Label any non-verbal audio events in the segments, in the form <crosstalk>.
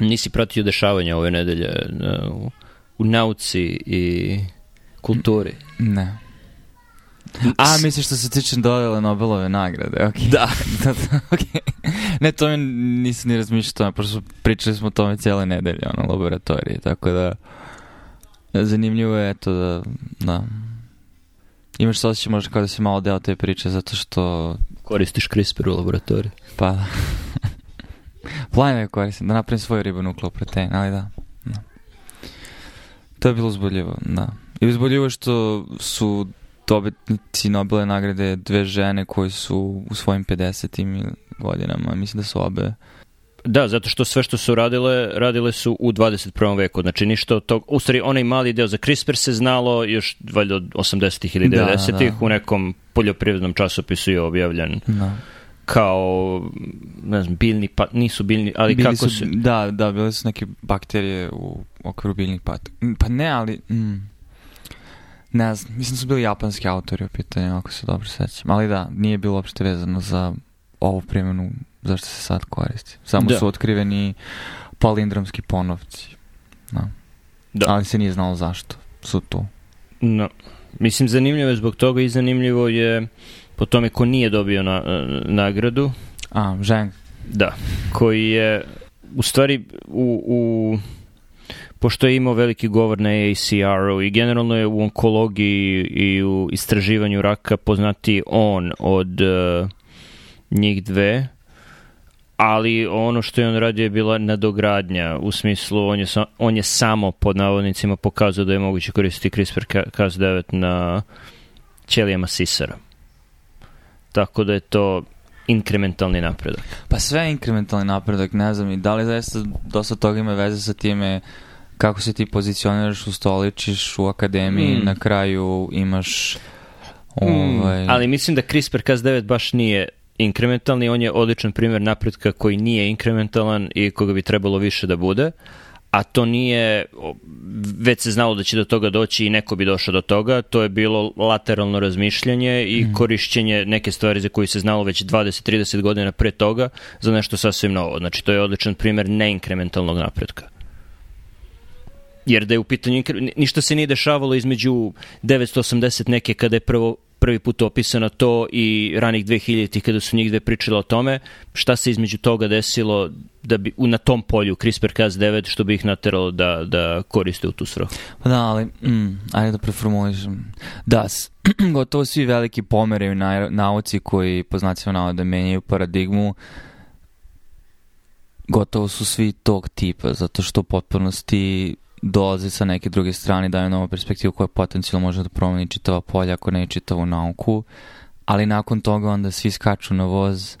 nisi pratio dešavanja ove nedelje u, e, u nauci i kulturi? Ne. A, misliš što se tiče dodjele Nobelove nagrade, ok. Da. <laughs> da. da, okay. Ne, to mi nisam ni razmišljao tome, pošto pričali smo o tome cijele nedelje, ono, laboratoriji, tako da, zanimljivo je, eto, da, da. Imaš se osjećaj možda kao da si malo deo te priče, zato što... Koristiš CRISPR u laboratoriju. Pa da. Planove koristim, da napravim svoju ribanu nuklo protein, ali da. da. To je bilo uzboljivo, da. I uzboljivo je što su dobitnici Nobele nagrade dve žene koje su u svojim 50. godinama, mislim da su obe Da, zato što sve što su radile, radile su u 21. veku. Znači ništa od tog, u stvari onaj mali deo za CRISPR se znalo još valjda od 80. ili 90. Da, da. u nekom poljoprivrednom časopisu je objavljen. Da kao ne znam biljni pa nisu biljni ali Bili kako su, se... da da bile su neke bakterije u okviru biljnih pataka mm, pa ne ali mm, ne znam mislim da su bili japanski autori u pitanju ako se dobro sećam ali da nije bilo uopšte vezano za ovu primjenu zašto se sad koristi samo da. su otkriveni palindromski ponovci da. da. ali se nije znalo zašto su to no. mislim zanimljivo je zbog toga i zanimljivo je po tome ko nije dobio na, na e, nagradu. A, Zhang. Da, koji je u stvari u, u pošto je imao veliki govor na ACR-u i generalno je u onkologiji i u istraživanju raka poznati on od uh, njih dve, ali ono što je on radio je bila nadogradnja, u smislu on je, sa, on je samo pod navodnicima pokazao da je moguće koristiti CRISPR-Cas9 na ćelijama sisara tako da je to inkrementalni napredak. Pa sve je inkrementalni napredak, ne znam, i da li zaista dosta toga ima veze sa time kako se ti pozicioniraš, u stoličiš u akademiji, mm. na kraju imaš... Mm. Ovaj... Mm, ali mislim da CRISPR-Cas9 baš nije inkrementalni, on je odličan primer napretka koji nije inkrementalan i koga bi trebalo više da bude. Uh, a to nije, već se znalo da će do toga doći i neko bi došao do toga, to je bilo lateralno razmišljanje i mhm. korišćenje neke stvari za koje se znalo već 20-30 godina pre toga za nešto sasvim novo. Znači, to je odličan primer neinkrementalnog napretka jer da je u pitanju ništa se nije dešavalo između 980 neke kada je prvo prvi put opisano to i ranih 2000-ih kada su njih dve pričale o tome, šta se između toga desilo da bi na tom polju CRISPR-Cas9 što bi ih nateralo da, da koriste u tu svrhu. Pa da, ali mm, ajde da preformulišem. Da, <clears throat> gotovo svi veliki pomere u na, nauci koji po znacima navoda menjaju paradigmu gotovo su svi tog tipa, zato što u potpunosti dolazi sa neke druge strane, daju novu perspektivu koja potencijalno može da promeni čitava polja, ako ne čitavu nauku, ali nakon toga onda svi skaču na voz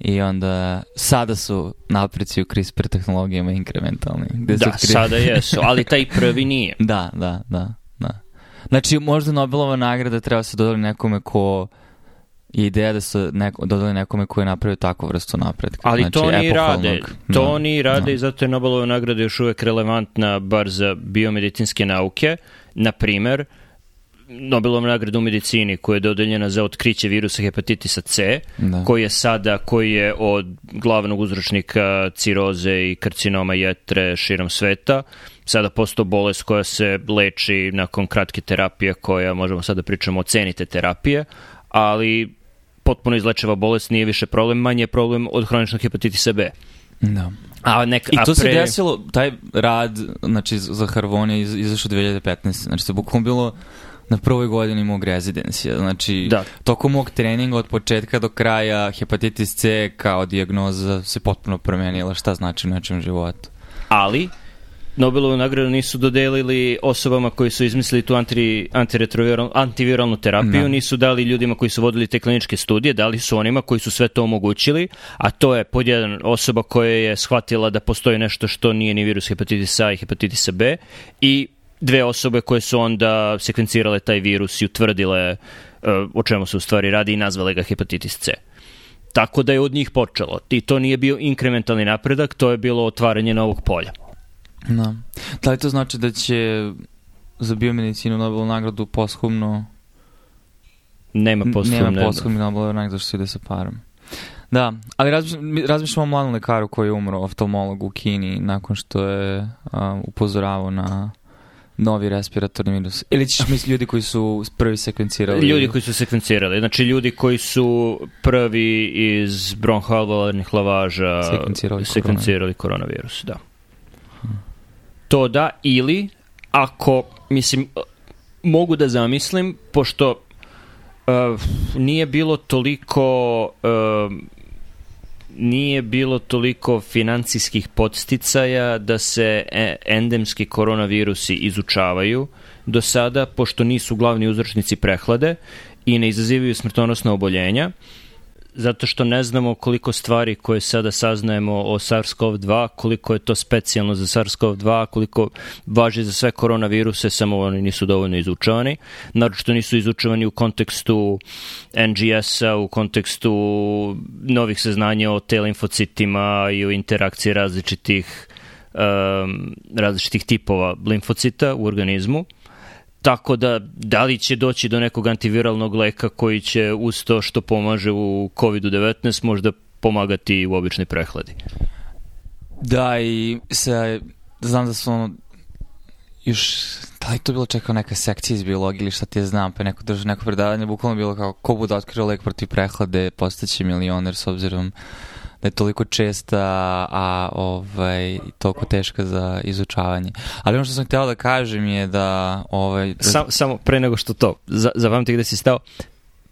i onda sada su napreci u CRISPR tehnologijama inkrementalni. Gde da, kri... sada jesu, ali taj prvi nije. <laughs> da, da, da, da. Znači, možda Nobelova nagrada treba da se dodali nekome ko uh, I ideja da su neko, dodali nekome koji je napravio takvu vrstu napredka. Ali znači, to oni rade. Da. To no, oni rade no. Da. i zato je Nobelova nagrada još uvek relevantna bar za biomedicinske nauke. Na primer, Nobelovom nagradu u medicini koja je dodeljena za otkriće virusa hepatitisa C, da. koji je sada, koji je od glavnog uzročnika ciroze i karcinoma jetre širom sveta, sada postao bolest koja se leči nakon kratke terapije koja, možemo sada da pričamo o ceni te terapije, ali potpuno izlečeva bolest, nije više problem, manje je problem od hroničnog hepatitisa B. Da. A nek, I to a pre... se desilo, taj rad znači, za Harvon je iz, izašao 2015. Znači, to je bukvalno bilo na prvoj godini mog rezidencija. Znači, da. tokom mog treninga od početka do kraja hepatitis C kao dijagnoza se potpuno promenila šta znači u nečem životu. Ali, Nobelovu nagradu nisu dodelili osobama koji su izmislili tu anti, antiretroviralnu antiviralnu terapiju, no. Da. nisu dali ljudima koji su vodili te kliničke studije, dali su onima koji su sve to omogućili, a to je pod jedan osoba koja je shvatila da postoji nešto što nije ni virus hepatitisa A i hepatitisa B i dve osobe koje su onda sekvencirale taj virus i utvrdile uh, o čemu se u stvari radi i nazvale ga hepatitis C. Tako da je od njih počelo. I to nije bio inkrementalni napredak, to je bilo otvaranje novog polja. Da. Da li to znači da će za biomedicinu Nobelovu nagradu poshumno Nema poshumno. Nema poshumno Nobelovu nagradu što se ide sa parom. Da, ali razmišljamo o mladom lekaru koji je umro, oftalmolog u Kini, nakon što je a, um, upozoravao na novi respiratorni virus. Ili ćeš misliti ljudi koji su prvi sekvencirali? Ljudi koji su sekvencirali. Znači ljudi koji su prvi iz bronhoalvarnih lavaža sekvencirali, sekvencirali koronavirus. Da. Hmm to da, ili ako, mislim, mogu da zamislim, pošto uh, nije bilo toliko uh, nije bilo toliko financijskih podsticaja da se e, endemski koronavirusi izučavaju do sada, pošto nisu glavni uzročnici prehlade i ne izazivaju smrtonosna oboljenja. Uh, zato što ne znamo koliko stvari koje sada saznajemo o SARS-CoV-2, koliko je to specijalno za SARS-CoV-2, koliko važi za sve koronaviruse, samo oni nisu dovoljno izučavani, naročito nisu izučavani u kontekstu NGS-a, u kontekstu novih saznanja o T limfocitima i o interakciji različitih um, različitih tipova limfocita u organizmu. Tako da, da li će doći do nekog antiviralnog leka koji će uz to što pomaže u COVID-19 možda pomagati i u običnoj prehladi? Da, i se, znam da su ono, još, da li to bilo čekao neka sekcija iz biologije ili šta ti je znam, pa neko držao neko predavanje, bukvalno bilo kao, ko bude otkrio lek protiv prehlade, postaće milioner s obzirom da je toliko česta, a ovaj, toliko teška za izučavanje. Ali ono što sam htjela da kažem je da... Ovaj, da... Sam, samo pre nego što to, za, za vam ti gde si stao,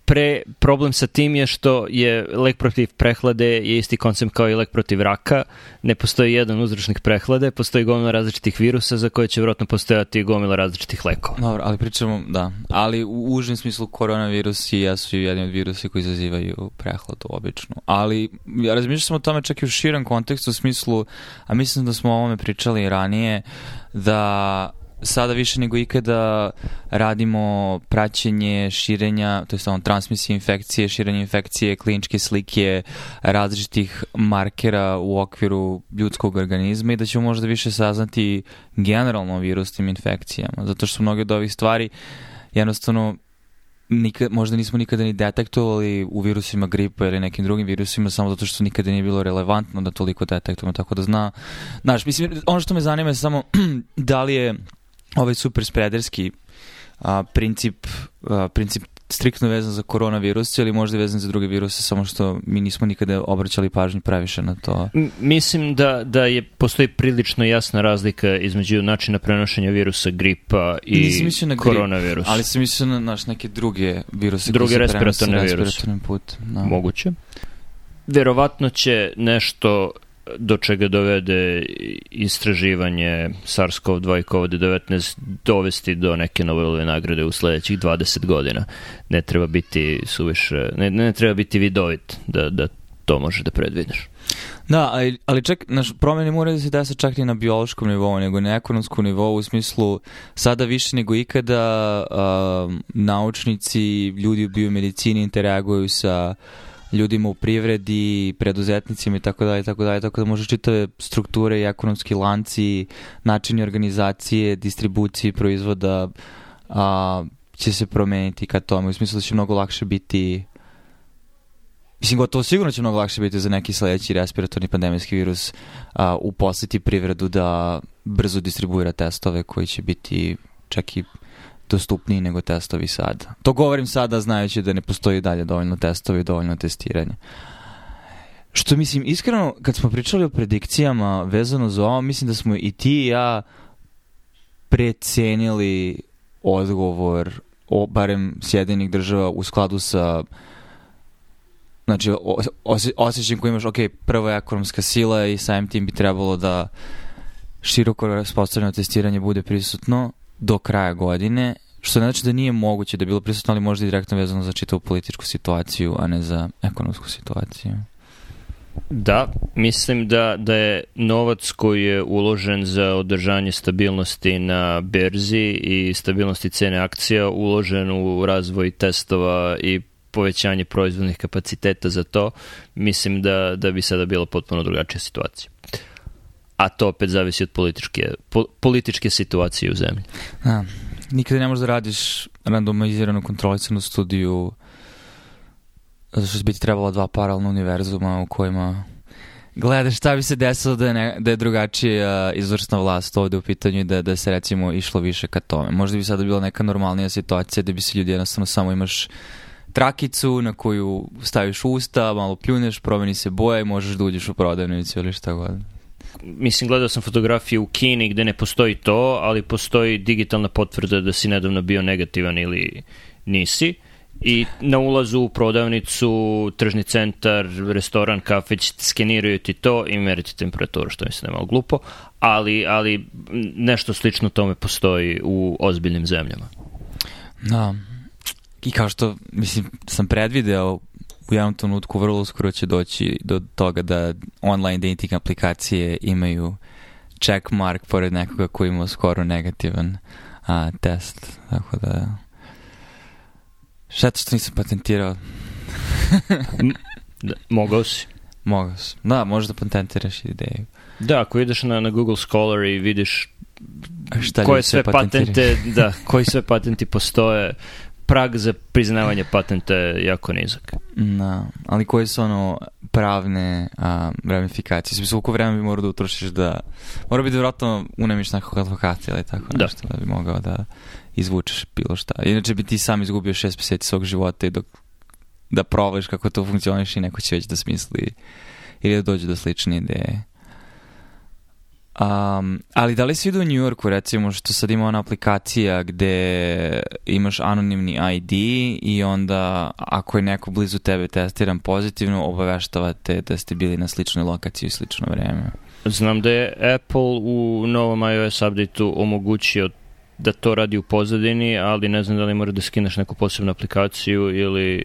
pre, problem sa tim je što je lek protiv prehlade je isti koncept kao i lek protiv raka. Ne postoji jedan uzročnik prehlade, postoji gomila različitih virusa za koje će vjerojatno postojati gomila različitih lekova. Dobro, ali pričamo, da. Ali u užem smislu koronavirus i ja su jedni od virusa koji izazivaju prehladu obično. Ali ja razmišljam sam o tome čak i u širom kontekstu u smislu, a mislim da smo o ovome pričali ranije, da sada više nego ikada radimo praćenje širenja, to je samo transmisije infekcije, širenje infekcije, kliničke slike različitih markera u okviru ljudskog organizma i da ćemo možda više saznati generalno o virusnim infekcijama, zato što mnoge od ovih stvari jednostavno nikad, možda nismo nikada ni detektovali u virusima gripa ili nekim drugim virusima samo zato što nikada nije bilo relevantno da toliko detektujemo, tako da zna. Znaš, mislim, ono što me zanima je samo <clears throat> da li je ovaj super sprederski a, princip, a, princip striktno vezan za koronavirus ili možda vezan za druge viruse, samo što mi nismo nikada obraćali pažnju praviše na to. M mislim da, da je, postoji prilično jasna razlika između načina prenošenja virusa gripa i Nisam na koronavirus. Grip, ali sam mislio na naš neke druge viruse. Druge respiratorne viruse. Respiratornim put. Da. Moguće. Verovatno će nešto do čega dovede istraživanje SARS-CoV-2 i COVID-19 dovesti do neke Nobelove nagrade u sledećih 20 godina. Ne treba biti suviše, ne, ne treba biti vidovit da, da to može da predvidiš. Da, ali, ali čak, naš, promjene mora da se desa čak i na biološkom nivou, nego na ekonomskom nivou, u smislu sada više nego ikada uh, naučnici, ljudi u biomedicini interaguju sa uh, ljudima u privredi, preduzetnicima i tako dalje, tako dalje, tako da možeš čitave strukture i ekonomski lanci, načini organizacije, distribuciji proizvoda a, će se promeniti ka tome, u smislu da će mnogo lakše biti Mislim, gotovo sigurno će mnogo lakše biti za neki sledeći respiratorni pandemijski virus a, uposliti privredu da brzo distribuira testove koji će biti čak i dostupniji nego testovi sada. To govorim sada znajući da ne postoji dalje dovoljno testovi, dovoljno testiranja. Što mislim, iskreno, kad smo pričali o predikcijama vezano za ovo, mislim da smo i ti i ja precenili odgovor, o, barem Sjedinih država, u skladu sa znači, osje, osjećajem koji imaš, ok, prva je ekonomska sila i samim tim bi trebalo da široko raspostavljeno testiranje bude prisutno, do kraja godine, što ne znači da nije moguće da je bilo prisutno, ali možda i direktno vezano za čitavu političku situaciju, a ne za ekonomsku situaciju. Da, mislim da, da je novac koji je uložen za održanje stabilnosti na berzi i stabilnosti cene akcija uložen u razvoj testova i povećanje proizvodnih kapaciteta za to, mislim da, da bi sada bila potpuno drugačija situacija a to opet zavisi od političke, po, političke situacije u zemlji. Da, nikada ne možeš da radiš randomiziranu kontrolisanu studiju zato što bi ti trebalo dva paralelna univerzuma u kojima gledaš šta bi se desilo da je, ne, da je drugačija uh, izvršna vlast ovde u pitanju i da, da se recimo išlo više ka tome. Možda bi sada bila neka normalnija situacija da bi se ljudi jednostavno samo imaš trakicu na koju staviš usta, malo pljuneš, promeni se boja i možeš da uđeš u prodavnicu ili šta god. Mislim, gledao sam fotografije u Kini gde ne postoji to, ali postoji digitalna potvrda da si nedavno bio negativan ili nisi. I na ulazu u prodavnicu, tržni centar, restoran, kafeć, skeniraju ti to i meriti temperaturu, što mi se nema glupo, ali, ali nešto slično tome postoji u ozbiljnim zemljama. Da, i kao što mislim, sam predvideo u jednom trenutku vrlo uskoro će doći do toga da online dating aplikacije imaju check mark pored nekoga koji ima skoro negativan a, test. Tako da... Šteta što nisam patentirao. da, mogao si. Mogao si. Da, možeš da patentiraš ideju. Da, ako ideš na, na Google Scholar i vidiš Šta koje sve patente, da, <laughs> koji sve patenti postoje, prag za priznavanje patenta je jako nizak. Da, ali koje su ono pravne um, ramifikacije? Smislu, koliko vremena bi morao da utrošiš da... Mora bi biti vjerojatno unemiš nekog advokata ili tako da. nešto da bi mogao da izvučeš bilo šta. Inače bi ti sam izgubio šest meseci svog života i dok da provališ kako to funkcioniš i neko će već da smisli ili da dođe do slične ideje. Um, ali da li si idu u New Yorku recimo što sad ima ona aplikacija gde imaš anonimni ID i onda ako je neko blizu tebe testiran pozitivno obaveštavate da ste bili na sličnoj lokaciji u slično vreme. Znam da je Apple u novom iOS updateu omogućio da to radi u pozadini, ali ne znam da li mora da skineš neku posebnu aplikaciju ili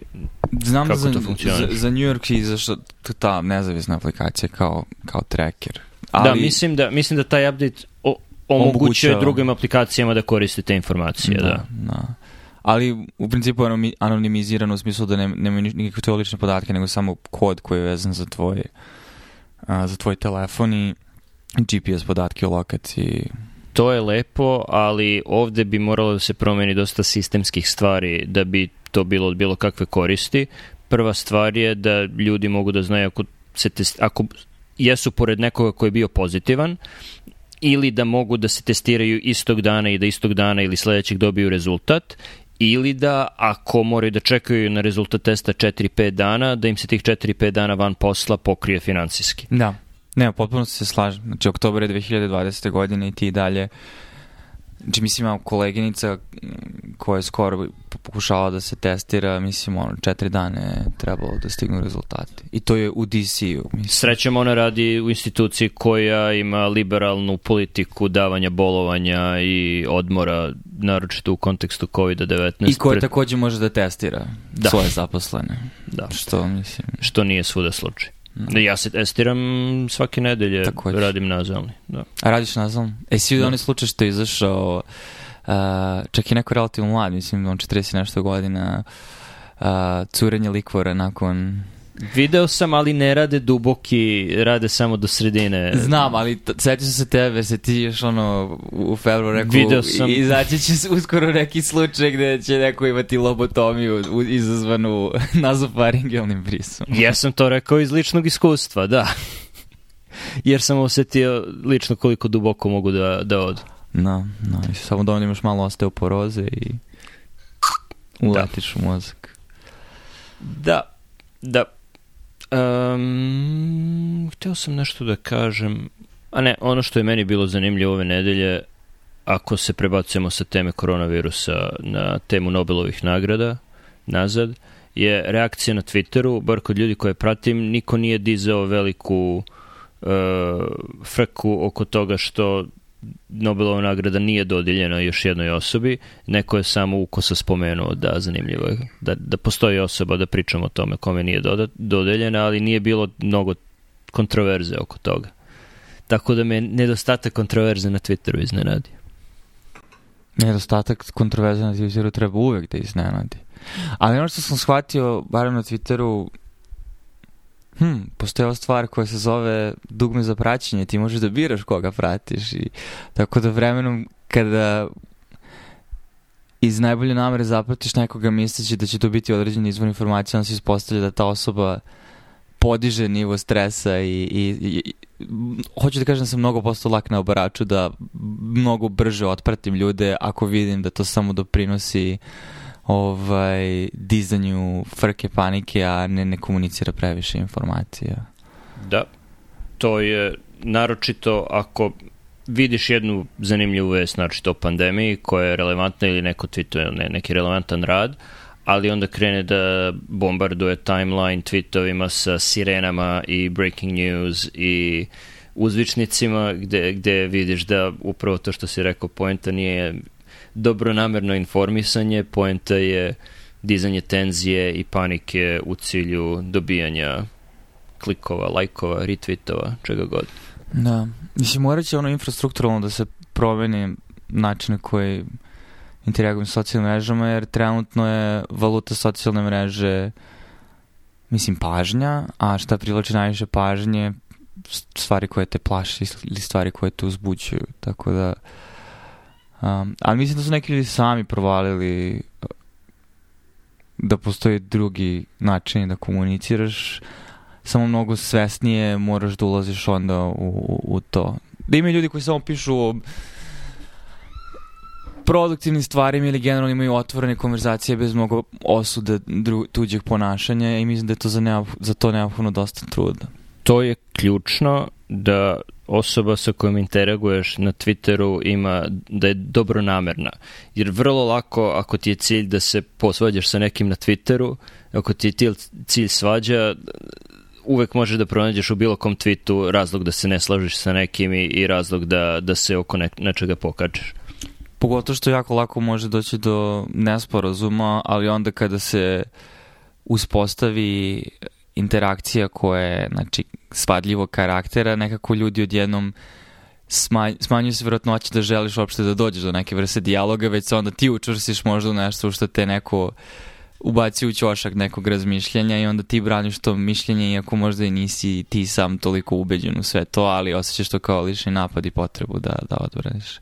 znam kako za, to funkcioniš. Za, za New York i za što ta nezavisna aplikacija kao, kao tracker. Da, ali, da, mislim da, mislim da taj update o, omogućuje drugim aplikacijama da koriste te informacije. Da, da. da. Ali u principu je anonimizirano u smislu da nema ne nikakve tvoje lične podatke, nego samo kod koji je vezan za tvoj, a, za tvoj telefon i GPS podatke o lokaciji to je lepo, ali ovde bi moralo da se promeni dosta sistemskih stvari da bi to bilo od bilo kakve koristi. Prva stvar je da ljudi mogu da znaju ako se test, ako jesu pored nekoga koji je bio pozitivan ili da mogu da se testiraju istog dana i da istog dana ili sledećeg dobiju rezultat ili da ako moraju da čekaju na rezultat testa 4-5 dana, da im se tih 4-5 dana van posla pokrije finansijski. Da. Ne, potpuno se slažem. Znači, oktober 2020. godine i ti dalje Znači, mislim, imam koleginica mm, koja je skoro pokušala da se testira, mislim, ono, četiri dane je trebalo da stignu rezultati. I to je u DC-u. Srećem, ona radi u instituciji koja ima liberalnu politiku davanja bolovanja i odmora, naročito u kontekstu COVID-19. I koja takođe može da testira da. svoje zaposlene. Da. Što, mislim... Što nije svuda slučaj. Da, ja se testiram svake nedelje, Također. radim nazalni. Da. A radiš nazalni? E, si vidio da. onaj slučaj što je izašao, uh, čak i neko relativno mlad, mislim, on 40 nešto godina, uh, curenje likvora nakon Video sam, ali ne rade duboki, rade samo do sredine. Znam, ali sećam se tebe, se ti još ono u februaru rekao, Video sam... izaći će uskoro neki slučaj gde će neko imati lobotomiju izazvanu <laughs> nazofaringealnim brisom. ja sam to rekao iz ličnog iskustva, da. <laughs> Jer sam osetio lično koliko duboko mogu da, da odu. Da, no, no, samo dovoljno da imaš malo osteoporoze i da. uletiš da. u mozak. Da, da. Um, hteo sam nešto da kažem. A ne, ono što je meni bilo zanimljivo ove nedelje, ako se prebacujemo sa teme koronavirusa na temu Nobelovih nagrada, nazad, je reakcija na Twitteru, bar kod ljudi koje pratim, niko nije dizao veliku uh, frku oko toga što Nobelova nagrada nije dodijeljena još jednoj osobi, neko je samo ukosa spomenuo da zanimljivo je, da, da postoji osoba da pričamo o tome kome nije doda, dodeljena, ali nije bilo mnogo kontroverze oko toga. Tako da me nedostatak kontroverze na Twitteru iznenadi. Nedostatak kontroverze na Twitteru treba uvek da iznenadi. Ali ono što sam shvatio, barem na Twitteru, Hm, postoje ova stvar koja se zove dugme za praćenje, ti možeš da biraš koga pratiš i tako da vremenom kada iz najbolje namere zapratiš nekoga misleći da će to biti određeni izvor informacija, onda se ispostavlja da ta osoba podiže nivo stresa i, i, i hoću da kažem da sam mnogo postao lak na obaraču da mnogo brže otpratim ljude ako vidim da to samo doprinosi uh, ovaj, dizanju frke panike, a ne, ne komunicira previše informacija. Da, to je naročito ako vidiš jednu zanimljivu vest, znači to pandemiji, koja je relevantna ili neko tweetuje ne, neki relevantan rad, ali onda krene da bombarduje timeline tweetovima sa sirenama i breaking news i uzvičnicima gde, gde vidiš da upravo to što si rekao poenta nije dobronamerno informisanje, poenta je dizanje tenzije i panike u cilju dobijanja klikova, lajkova, retweetova, čega god. Da, mislim, morat će ono infrastrukturalno da se promeni način na koji interagujem s socijalnim mrežama, jer trenutno je valuta socijalne mreže mislim pažnja, a šta privlači najviše pažnje stvari koje te plaše ili stvari koje te uzbuđuju, tako da Um, ali mislim da su neki ljudi sami provalili uh, da postoji drugi način da komuniciraš, samo mnogo svesnije moraš da ulaziš onda u, u, u to. Da ima ljudi koji samo pišu o produktivnim stvarima ili generalno imaju otvorene konverzacije bez mnogo osude dru, tuđeg ponašanja i mislim da je to za, neop, za to neophodno dosta truda to je ključno da osoba sa kojom interaguješ na Twitteru ima da je dobronamerna. Jer vrlo lako ako ti je cilj da se posvađaš sa nekim na Twitteru, ako ti je cilj svađa, uvek možeš da pronađeš u bilo kom tweetu razlog da se ne slažeš sa nekim i, i razlog da, da se oko ne, nečega pokačeš. Pogotovo što jako lako može doći do nesporazuma, ali onda kada se uspostavi interakcija koja je znači, svadljivog karaktera, nekako ljudi odjednom smanj, smanjuje se vjerojatnoća da želiš uopšte da dođeš do neke vrste dijaloga, već se onda ti učvrstiš možda u nešto što te neko ubaci u ćošak nekog razmišljanja i onda ti braniš to mišljenje iako možda i nisi ti sam toliko ubeđen u sve to, ali osjećaš to kao lični napad i potrebu da, da odbraniš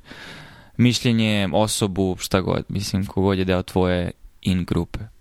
mišljenje, osobu, šta god, mislim, kogod je deo tvoje in grupe.